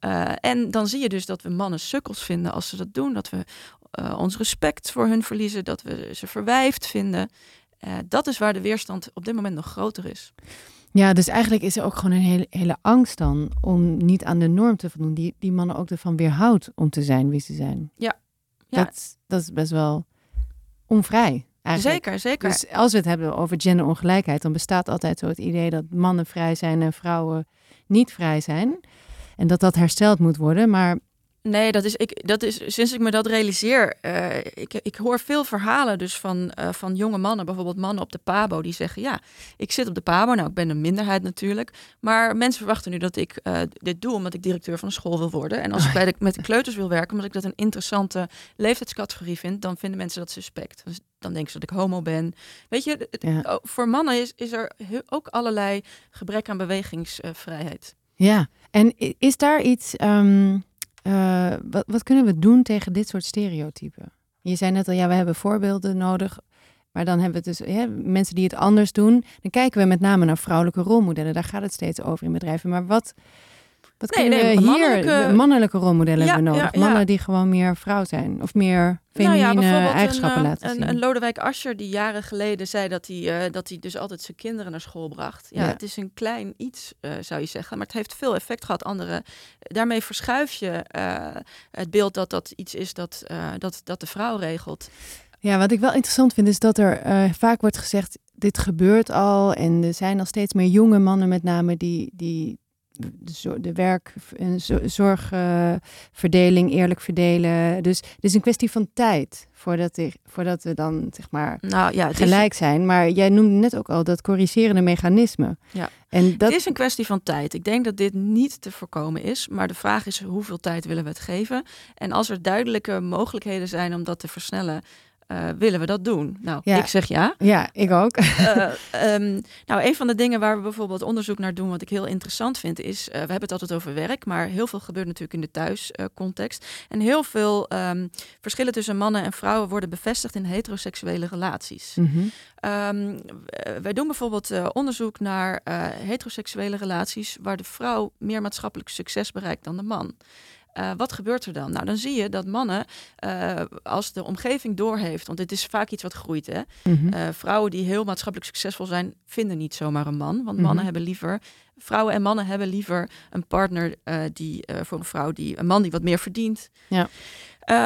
Eh, en dan zie je dus dat we mannen sukkels vinden als ze dat doen. Dat we eh, ons respect voor hun verliezen, dat we ze verwijfd vinden. Eh, dat is waar de weerstand op dit moment nog groter is. Ja, dus eigenlijk is er ook gewoon een hele, hele angst dan om niet aan de norm te voldoen. Die, die mannen ook ervan weerhoudt om te zijn wie ze zijn. Ja. Ja. Dat, dat is best wel onvrij. Eigenlijk. Zeker, zeker. Dus als we het hebben over genderongelijkheid, dan bestaat altijd zo het idee dat mannen vrij zijn en vrouwen niet vrij zijn. En dat dat hersteld moet worden. Maar Nee, dat is, ik, dat is sinds ik me dat realiseer. eh, ik, ik hoor veel verhalen dus van, eh, van jonge mannen, bijvoorbeeld mannen op de Pabo, die zeggen: Ja, ik zit op de Pabo. Nou, ik ben een minderheid natuurlijk. Maar mensen verwachten nu dat ik eh, dit doe omdat ik directeur van een school wil worden. En als ik bij de, met de kleuters wil werken, omdat ik dat een interessante leeftijdscategorie vind, dan vinden mensen dat suspect. Dus dan denken ze dat ik homo ben. Weet je, het- Ja. oh, voor mannen is, is er ook allerlei gebrek aan bewegingsvrijheid. ja, en is daar iets. ehm, eh, wat, wat kunnen we doen tegen dit soort stereotypen? Je zei net al, ja, we hebben voorbeelden nodig. Maar dan hebben we dus hè, mensen die het anders doen. Dan kijken we met name naar vrouwelijke rolmodellen. Daar gaat het steeds over in bedrijven. Maar wat, wat Nee, kunnen nee, we hier... mannelijke- rolmodellen Ja, hebben we nodig. ja. Mannen die gewoon meer vrouw zijn. Of meer feminine bijvoorbeeld eigenschappen een, eh, laten zien. een, een Lodewijk Asscher die jaren geleden zei dat hij, eh, dat hij dus altijd zijn kinderen naar school bracht. Ja, het is een klein iets, eh, zou je zeggen, maar het heeft veel effect gehad. Andere, daarmee verschuif je het beeld dat dat iets is dat, dat, dat de vrouw regelt. Ja, wat ik wel interessant vind is dat er vaak wordt gezegd, dit gebeurt al en er zijn al steeds meer jonge mannen met name die, die de, werk- en zo- zorgverdeling eerlijk verdelen. Dus het is een kwestie van tijd voordat, die- voordat we dan zeg maar Nou ja, is, gelijk zijn. Maar jij noemde net ook al dat corrigerende mechanisme. Ja. En dat, het is een kwestie van tijd. Ik denk dat dit niet te voorkomen is, maar de vraag is hoeveel tijd willen we het geven? En als er duidelijke mogelijkheden zijn om dat te versnellen, eh, willen we dat doen? Nou, Ja. ik zeg ja. ja, ik ook. Eh, ehm, nou, een van de dingen waar we bijvoorbeeld onderzoek naar doen, wat ik heel interessant vind, is, eh, we hebben het altijd over werk, maar heel veel gebeurt natuurlijk in de thuiscontext. en heel veel ehm, verschillen tussen mannen en vrouwen worden bevestigd in heteroseksuele relaties. Mhm. Ehm, wij doen bijvoorbeeld onderzoek naar heteroseksuele relaties waar de vrouw meer maatschappelijk succes bereikt dan de man. Eh, wat gebeurt er dan? Nou, dan zie je dat mannen, eh, als de omgeving doorheeft, want dit is vaak iets wat groeit, hè? Mhm. Eh, vrouwen die heel maatschappelijk succesvol zijn, vinden niet zomaar een man. Want Mhm. mannen hebben liever, vrouwen en mannen hebben liever een partner die voor een vrouw die een man die wat meer verdient. Ja.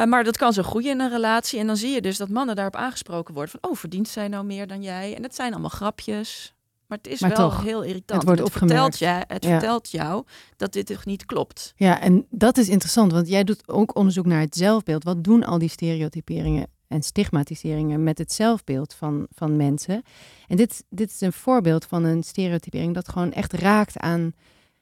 Maar dat kan zo groeien in een relatie. En dan zie je dus dat mannen daarop aangesproken worden van, oh, verdient zij nou meer dan jij? En het zijn allemaal grapjes. Maar het is Maar wel toch, heel irritant. het wordt want opgemerkt. vertelt, jij, het Ja. vertelt jou dat dit toch niet klopt. Ja, en dat is interessant, want jij doet ook onderzoek naar het zelfbeeld. Wat doen al die stereotyperingen en stigmatiseringen met het zelfbeeld van, van mensen? En dit, dit is een voorbeeld van een stereotypering dat gewoon echt raakt aan,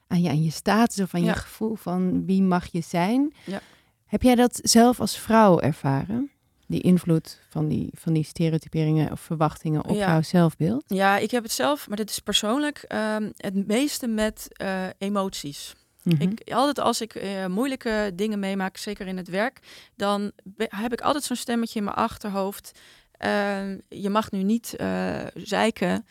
aan, je, aan je status of aan Ja. je gevoel van wie mag je zijn. Ja. Heb jij dat zelf als vrouw ervaren? Die invloed van die, van die stereotyperingen of verwachtingen op Ja. jouw zelfbeeld? Ja, ik heb het zelf, maar dit is persoonlijk, ehm, het meeste met eh, emoties. Mhm. Ik, altijd als ik eh, moeilijke dingen meemaak, zeker in het werk, dan heb ik altijd zo'n stemmetje in mijn achterhoofd. Ehm, je mag nu niet eh, zeiken.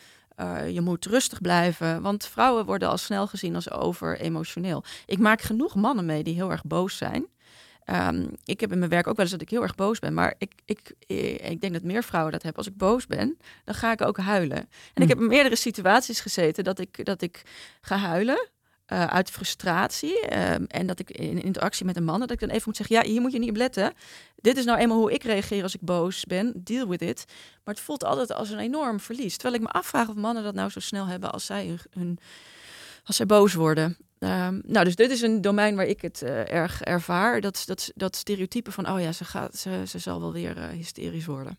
je moet rustig blijven. Want vrouwen worden al snel gezien als over emotioneel. Ik maak genoeg mannen mee die heel erg boos zijn. Ehm, ik heb in mijn werk ook wel eens dat ik heel erg boos ben. Maar ik, ik, eh, ik denk dat meer vrouwen dat hebben. Als ik boos ben, dan ga ik ook huilen. En ik heb in meerdere situaties gezeten dat ik, dat ik ga huilen. eh, uit frustratie. ehm, en dat ik in interactie met een man, dat ik dan even moet zeggen: Ja, hier moet je niet op letten. Dit is nou eenmaal hoe ik reageer als ik boos ben. Deal with it. Maar het voelt altijd als een enorm verlies. Terwijl ik me afvraag of mannen dat nou zo snel hebben als zij, hun, hun- als zij boos worden. Ehm, nou, dus dit is een domein waar ik het eh, erg ervaar. Dat, dat, dat stereotype van: Oh ja, ze, gaat, ze, ze zal wel weer eh, hysterisch worden.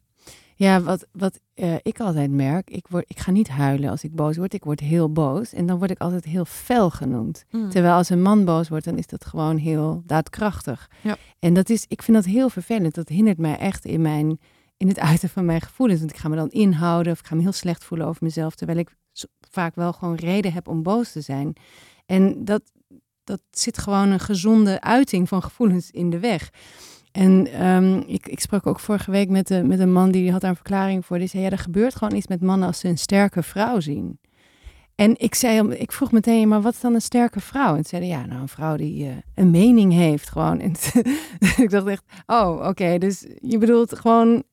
Ja, wat, wat eh, ik altijd merk, ik, word, ik ga niet huilen als ik boos word. Ik word heel boos en dan word ik altijd heel fel genoemd. Hmm. Terwijl als een man boos wordt, dan is dat gewoon heel daadkrachtig. Ja. En dat is, ik vind dat heel vervelend. Dat hindert mij echt in, mijn, in het uiten van mijn gevoelens. Want ik ga me dan inhouden of ik ga me heel slecht voelen over mezelf. Terwijl ik vaak wel gewoon reden heb om boos te zijn. En dat, dat zit gewoon een gezonde uiting van gevoelens in de weg. En ehm, ik, ik sprak ook vorige week met, de, met een man die had daar een verklaring voor. Die zei, ja, er gebeurt gewoon iets met mannen als ze een sterke vrouw zien. En ik, zei, ik vroeg meteen, maar wat is dan een sterke vrouw? En ze zeiden, ja, nou, een vrouw die eh, een mening heeft gewoon. En ik dacht echt, oh, oké, dus je bedoelt gewoon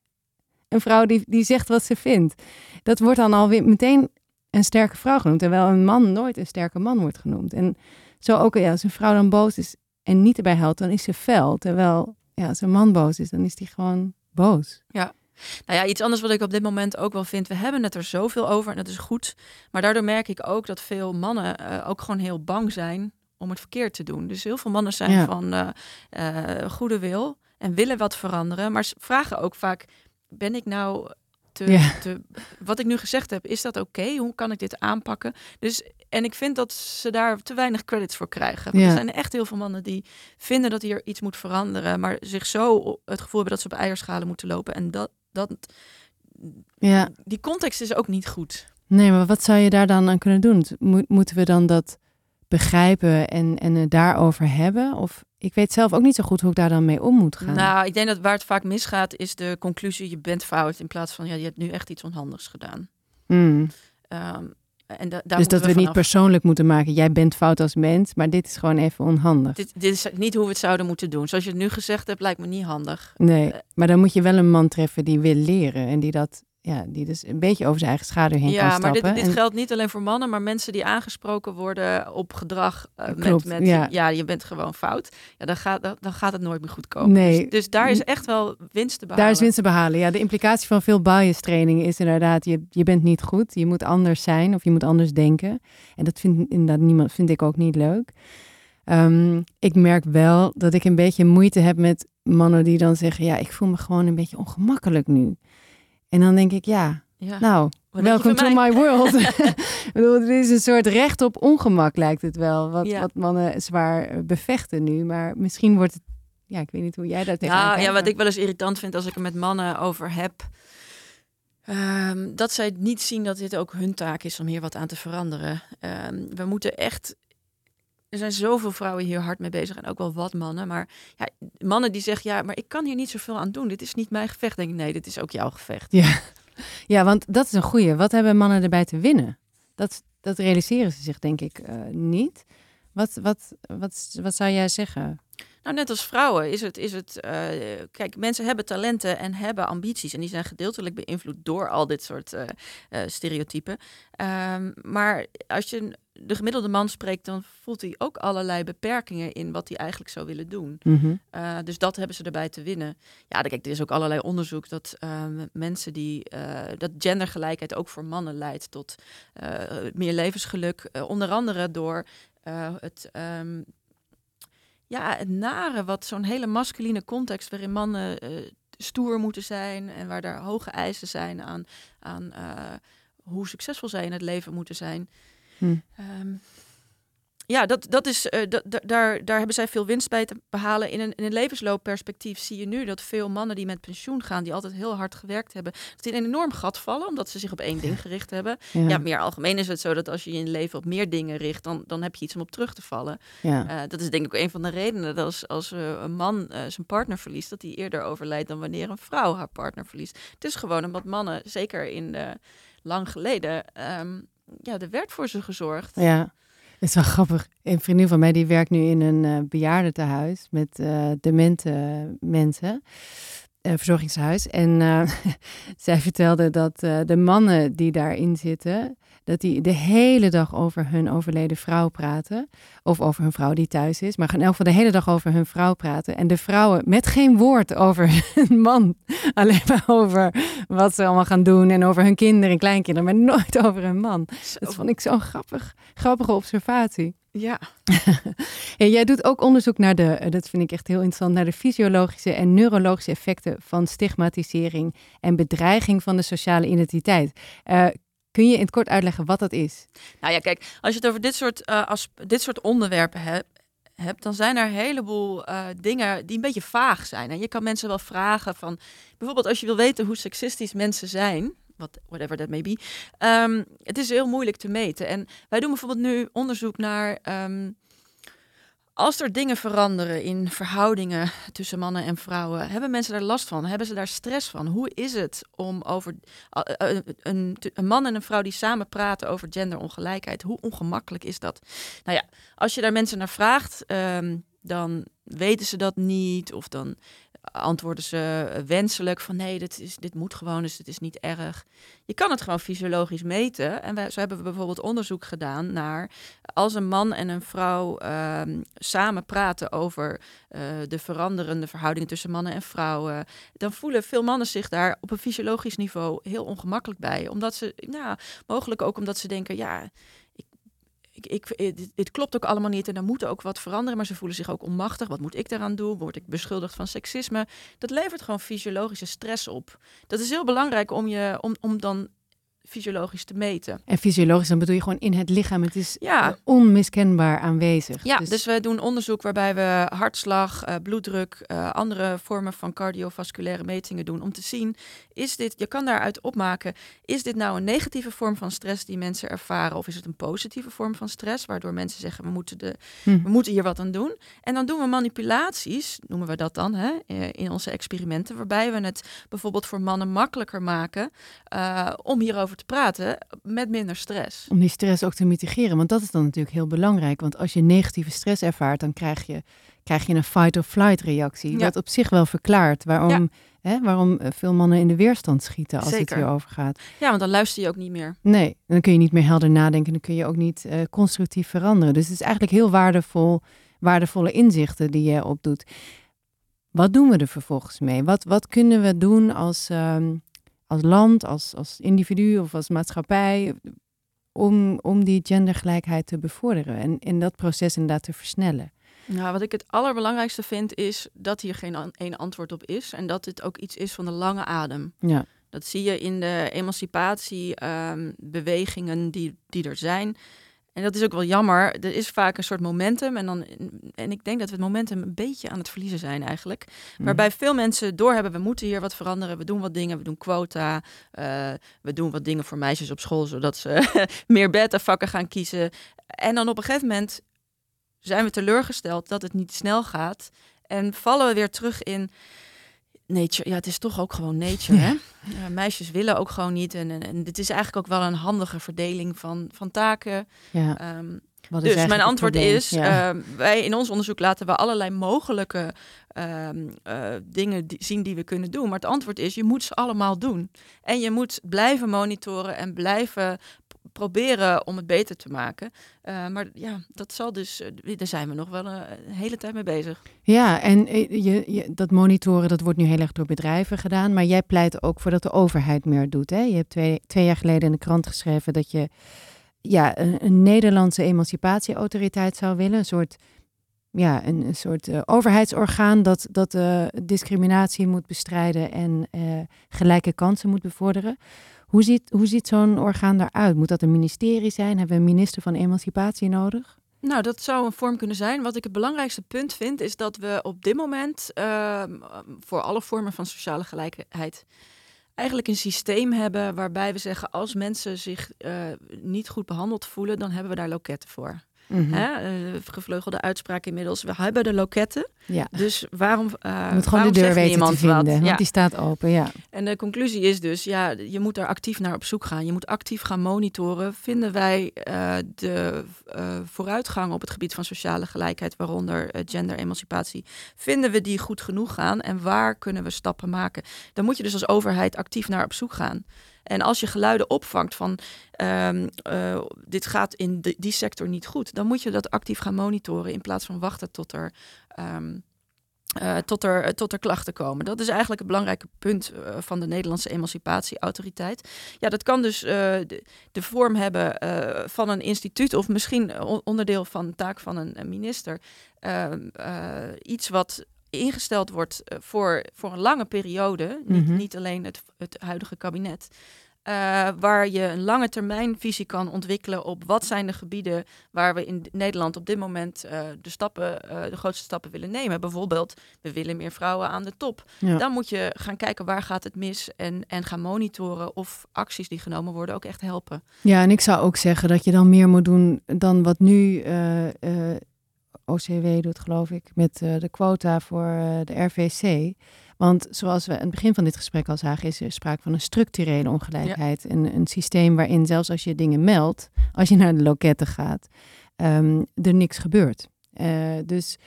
een vrouw die, die zegt wat ze vindt. Dat wordt dan alweer meteen een sterke vrouw genoemd, terwijl een man nooit een sterke man wordt genoemd. En zo ook, ja, als een vrouw dan boos is en niet erbij helpt, dan is ze fel. Terwijl, ja, als een man boos is, dan is die gewoon boos. Nou ja, iets anders wat ik op dit moment ook wel vind. We hebben het er zoveel over en dat is goed. Maar daardoor merk ik ook dat veel mannen eh, ook gewoon heel bang zijn om het verkeerd te doen. Dus heel veel mannen zijn Ja. van eh, eh, goede wil en willen wat veranderen. Maar ze vragen ook vaak, ben ik nou te... Ja. te wat ik nu gezegd heb, is dat oké? Hoe kan ik dit aanpakken? Dus, en ik vind dat ze daar te weinig credits voor krijgen. Want Ja. Er zijn echt heel veel mannen die vinden dat hier iets moet veranderen. Maar zich zo het gevoel hebben dat ze op eierschalen moeten lopen. En dat, dat, Ja, die context is ook niet goed. nee, maar wat zou je daar dan aan kunnen doen? Mo- moeten we dan dat begrijpen en, en het daarover hebben? Of ik weet zelf ook niet zo goed hoe ik daar dan mee om moet gaan. Nou, ik denk dat waar het vaak misgaat is de conclusie je bent fout in plaats van ja, je hebt nu echt iets onhandigs gedaan. Mm. Ehm, en da- daar Dus dat we niet persoonlijk moeten maken. Jij bent fout als mens, maar dit is gewoon even onhandig. Dit, dit is niet hoe we het zouden moeten doen. Zoals je het nu gezegd hebt, lijkt me niet handig. Nee, Eh, maar dan moet je wel een man treffen die wil leren en die dat, ja, die dus een beetje over zijn eigen schaduw heen kan Ja, maar stappen. dit, dit En- geldt niet alleen voor mannen, maar mensen die aangesproken worden op gedrag. eh, Klopt, met, met ja. ja. je bent gewoon fout. Ja, dan gaat, dan, dan gaat het nooit meer goed komen. Nee. Dus, dus daar is echt wel winst te behalen. Daar is winst te behalen. Ja, de implicatie van veel bias trainingen is inderdaad, je, je bent niet goed, je moet anders zijn of je moet anders denken. En dat vindt inderdaad niemand, vind ik ook niet leuk. Ehm, ik merk wel dat ik een beetje moeite heb met mannen die dan zeggen, ja, ik voel me gewoon een beetje ongemakkelijk nu. En dan denk ik, ja, Ja. nou, welcome to mij? my world. ik bedoel, het is een soort recht op ongemak lijkt het wel, wat, Ja. wat mannen zwaar eh, bevechten nu. Maar misschien wordt het, ja, ik weet niet hoe jij daar tegenaan Nou, kijkt, ja, wat maar- ik wel eens irritant vind als ik er met mannen over heb. ehm, dat zij niet zien dat dit ook hun taak is om hier wat aan te veranderen. Ehm, we moeten echt. Er zijn zoveel vrouwen hier hard mee bezig en ook wel wat mannen. Maar ja, mannen die zeggen: Ja, maar ik kan hier niet zoveel aan doen. Dit is niet mijn gevecht. Denk ik: Nee, dit is ook jouw gevecht. Ja. ja, want dat is een goeie. Wat hebben mannen erbij te winnen? Dat, dat realiseren ze zich denk ik eh, niet. Wat, wat, wat, wat zou jij zeggen? Nou, net als vrouwen is het, is het eh, kijk, mensen hebben talenten en hebben ambities. En die zijn gedeeltelijk beïnvloed door al dit soort eh, eh, stereotypen. Ehm, maar als je de gemiddelde man spreekt, dan voelt hij ook allerlei beperkingen in wat hij eigenlijk zou willen doen. Mhm. Dus dat hebben ze erbij te winnen. Ja, kijk, er is ook allerlei onderzoek dat ehm, mensen die dat gendergelijkheid ook voor mannen leidt tot meer levensgeluk. Onder andere door het, ehm, ja, het nare wat zo'n hele masculine context waarin mannen eh, stoer moeten zijn en waar daar hoge eisen zijn aan, aan eh, hoe succesvol zij in het leven moeten zijn. Hm. Ehm, ja, dat, dat is, eh, daar, daar hebben zij veel winst bij te behalen. In een, in een levensloopperspectief zie je nu dat veel mannen die met pensioen gaan, die altijd heel hard gewerkt hebben, dat die in een enorm gat vallen, omdat ze zich op één ding gericht hebben. Ja, meer algemeen is het zo dat als je je leven op meer dingen richt, dan, dan heb je iets om op terug te vallen. ja. Eh, dat is denk ik ook een van de redenen dat als, als eh, een man zijn partner verliest, dat hij eerder overlijdt dan wanneer een vrouw haar partner verliest. Het is gewoon omdat mannen, zeker in de, lang geleden, ehm, ja, er werd voor ze gezorgd. Ja, het is wel grappig. Een vriendin van mij die werkt nu in een eh bejaardentehuis met eh, demente mensen. Een verzorgingshuis. En eh, zij vertelde dat eh, de mannen die daarin zitten, dat die de hele dag over hun overleden vrouw praten. Of over hun vrouw die thuis is. Maar gaan in elk geval de hele dag over hun vrouw praten. En de vrouwen met geen woord over hun man. Alleen maar over wat ze allemaal gaan doen. En over hun kinderen en kleinkinderen. Maar nooit over hun man. Dat vond ik zo'n grappig, grappige observatie. Ja, En jij doet ook onderzoek naar de, eh, dat vind ik echt heel interessant, naar de fysiologische en neurologische effecten van stigmatisering en bedreiging van de sociale identiteit. Eh, kun je in het kort uitleggen wat dat is? Nou ja, kijk, als je het over dit soort, eh, as- dit soort onderwerpen hebt, dan zijn er een heleboel eh, dingen die een beetje vaag zijn. En je kan mensen wel vragen van, bijvoorbeeld als je wil weten hoe seksistisch mensen zijn, whatever that may be, ehm, het is heel moeilijk te meten. En wij doen bijvoorbeeld nu onderzoek naar ehm, als er dingen veranderen in verhoudingen tussen mannen en vrouwen, hebben mensen daar last van? Hebben ze daar stress van? Hoe is het om over een, een, man en een vrouw die samen praten over genderongelijkheid? Hoe ongemakkelijk is dat? Nou ja, als je daar mensen naar vraagt, um, dan weten ze dat niet of dan antwoorden ze wenselijk van nee, dit, is, dit moet gewoon, dus het is niet erg. Je kan het gewoon fysiologisch meten. En wij, zo hebben we bijvoorbeeld onderzoek gedaan naar als een man en een vrouw um, samen praten over uh, de veranderende verhoudingen tussen mannen en vrouwen, dan voelen veel mannen zich daar op een fysiologisch niveau heel ongemakkelijk bij. Omdat ze, nou, mogelijk ook omdat ze denken, ja, ik, ik, dit, dit, klopt ook allemaal niet en er moet ook wat veranderen, maar ze voelen zich ook onmachtig. Wat moet ik daaraan doen? Word ik beschuldigd van seksisme? Dat levert gewoon fysiologische stress op. Dat is heel belangrijk om, je, om, om dan fysiologisch te meten. En fysiologisch, dan bedoel je gewoon in het lichaam. Het is ja. onmiskenbaar aanwezig. Ja, dus... dus... we doen onderzoek waarbij we hartslag, uh, bloeddruk, uh, andere vormen van cardiovasculaire metingen doen om te zien, is dit, je kan daaruit opmaken, is dit nou een negatieve vorm van stress die mensen ervaren of is het een positieve vorm van stress, waardoor mensen zeggen we moeten, de, hm. we moeten hier wat aan doen. En dan doen we manipulaties, noemen we dat dan, hè, in onze experimenten, waarbij we het bijvoorbeeld voor mannen makkelijker maken uh, om hierover te praten met minder stress. Om die stress ook te mitigeren, want dat is dan natuurlijk heel belangrijk. Want als je negatieve stress ervaart, dan krijg je, krijg je een fight-or-flight reactie. Ja. Wat op zich wel verklaart waarom, ja. hè, waarom veel mannen in de weerstand schieten als Zeker. het weer overgaat. Ja, want dan luister je ook niet meer. Nee, dan kun je niet meer helder nadenken, dan kun je ook niet uh, constructief veranderen. Dus het is eigenlijk heel waardevol, waardevolle inzichten die je opdoet. Wat doen we er vervolgens mee? Wat, wat kunnen we doen als, um, als land, als, als individu of als maatschappij om, om die gendergelijkheid te bevorderen en, en dat proces inderdaad te versnellen? Nou, wat ik het allerbelangrijkste vind is dat hier geen an één antwoord op is en dat dit ook iets is van de lange adem. Ja. Dat zie je in de emancipatiebewegingen um, die, die er zijn. En dat is ook wel jammer. Er is vaak een soort momentum. En, dan, en ik denk dat we het momentum een beetje aan het verliezen zijn eigenlijk. Mm. Waarbij veel mensen doorhebben, we moeten hier wat veranderen. We doen wat dingen, we doen quota. Uh, we doen wat dingen voor meisjes op school, zodat ze meer beta-vakken gaan kiezen. En dan op een gegeven moment zijn we teleurgesteld dat het niet snel gaat. En vallen we weer terug in nature. Ja, het is toch ook gewoon nature, hè? Ja, meisjes willen ook gewoon niet. En, en, en dit is eigenlijk ook wel een handige verdeling van, van taken. Ja. Um, dus mijn antwoord is, ja. uh, wij in ons onderzoek laten we allerlei mogelijke uh, uh, dingen die, zien die we kunnen doen. Maar het antwoord is, je moet ze allemaal doen. En je moet blijven monitoren en blijven proberen om het beter te maken. Uh, maar ja, dat zal dus, uh, daar zijn we nog wel een, een hele tijd mee bezig. Ja, en je, je, dat monitoren, dat wordt nu heel erg door bedrijven gedaan. Maar jij pleit ook voor dat de overheid meer doet. Hè? Je hebt twee, twee jaar geleden in de krant geschreven dat je ja, een, Nederlandse emancipatieautoriteit zou willen. Een soort, ja, een, een soort overheidsorgaan dat, dat discriminatie moet bestrijden en gelijke kansen moet bevorderen. Hoe ziet, hoe ziet zo'n orgaan eruit? Moet dat een ministerie zijn? Hebben we een minister van emancipatie nodig? Nou, dat zou een vorm kunnen zijn. Wat ik het belangrijkste punt vind, is dat we op dit moment ehm, voor alle vormen van sociale gelijkheid eigenlijk een systeem hebben waarbij we zeggen als mensen zich eh, niet goed behandeld voelen, dan hebben we daar loketten voor. Mhm. Hè? eh, gevleugelde uitspraak inmiddels. We hebben de loketten. Ja. Dus waarom. eh Je moet gewoon de deur weten te vinden, wat? want Ja. die staat open, ja. En de conclusie is dus, ja, je moet daar actief naar op zoek gaan. Je moet actief gaan monitoren. Vinden wij eh, de vooruitgang op het gebied van sociale gelijkheid, waaronder eh, genderemancipatie, vinden we die goed genoeg gaan? En waar kunnen we stappen maken? Dan moet je dus als overheid actief naar op zoek gaan. En als je geluiden opvangt van ehm, eh, dit gaat in de- die sector niet goed, dan moet je dat actief gaan monitoren in plaats van wachten tot er ehm, eh, tot, er, eh, tot er klachten komen. Dat is eigenlijk het belangrijke punt van de Nederlandse Emancipatieautoriteit. Ja, dat kan dus de, de vorm hebben van een instituut of misschien onderdeel van taak van een, een minister. Ehm, eh, iets wat ingesteld wordt eh, voor, voor een lange periode, niet, Mhm. niet alleen het, het huidige kabinet. eh, waar je een lange termijn visie kan ontwikkelen op wat zijn de gebieden waar we in Nederland op dit moment eh, de, stappen, de grootste stappen willen nemen. Bijvoorbeeld, we willen meer vrouwen aan de top. Ja. Dan moet je gaan kijken waar gaat het mis en, en gaan monitoren of acties die genomen worden ook echt helpen. Ja, en ik zou ook zeggen dat je dan meer moet doen dan wat nu OCW doet, geloof ik, met eh, de quota voor eh, de RVC. Want zoals we aan het begin van dit gesprek al zagen, is er sprake van een structurele ongelijkheid. Een, een systeem waarin zelfs als je dingen meldt, als je naar de loketten gaat, ehm, er niks gebeurt. Eh, dus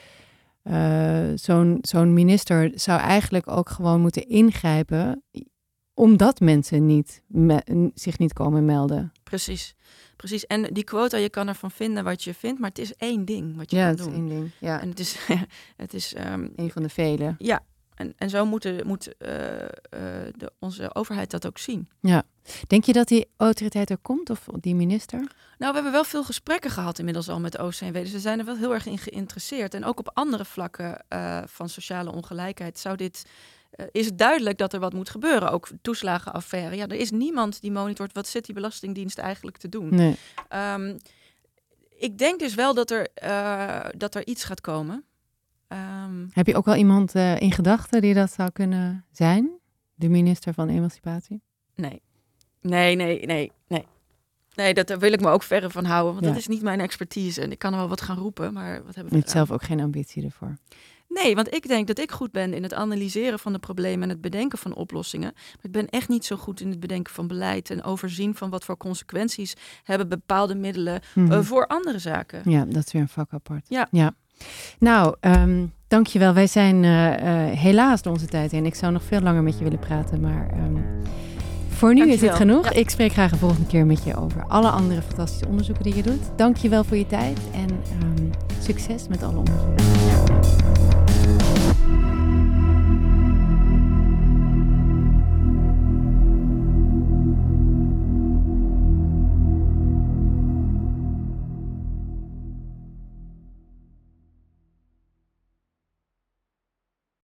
zo'n zo'n minister zou eigenlijk ook gewoon moeten ingrijpen, omdat mensen niet zich niet komen melden. Precies. Precies. En die quota, je kan ervan vinden wat je vindt, maar het is één ding wat je Ja, kan doen. één ding. Ja, En het is, het is ehm, een van de vele. ja. En, en zo moet, moet eh, eh, de, onze overheid dat ook zien. Denk je dat die autoriteit er komt of die minister? Nou, we hebben wel veel gesprekken gehad inmiddels al met de OCMW. Dus we zijn er wel heel erg in geïnteresseerd. En ook op andere vlakken eh, van sociale ongelijkheid zou dit. Eh, is het duidelijk dat er wat moet gebeuren? Ook toeslagenaffaire. Ja, er is niemand die monitort wat zit die Belastingdienst eigenlijk te doen. Nee. Ehm, ik denk dus wel dat er, eh, dat er iets gaat komen. Ehm, Heb je ook wel iemand eh, in gedachten die dat zou kunnen zijn? De minister van Emancipatie? nee. Nee, nee, nee, nee. Nee, dat, daar wil ik me ook verre van houden. Want Ja. dat is niet mijn expertise. En ik kan er wel wat gaan roepen, maar wat hebben we eraan? zelf ook geen ambitie ervoor. Nee, want ik denk dat ik goed ben in het analyseren van de problemen en het bedenken van oplossingen. Maar ik ben echt niet zo goed in het bedenken van beleid en overzien van wat voor consequenties hebben bepaalde middelen Mhm. eh, voor andere zaken. Ja, dat is weer een vak apart. Ja. ja. Nou, ehm, dankjewel. Wij zijn eh, eh, helaas door onze tijd heen. Ik zou nog veel langer met je willen praten, maar ehm, voor nu is het genoeg. Ja. Ik spreek graag een volgende keer met je over alle andere fantastische onderzoeken die je doet. Dankjewel voor je tijd en ehm, succes met alle onderzoeken.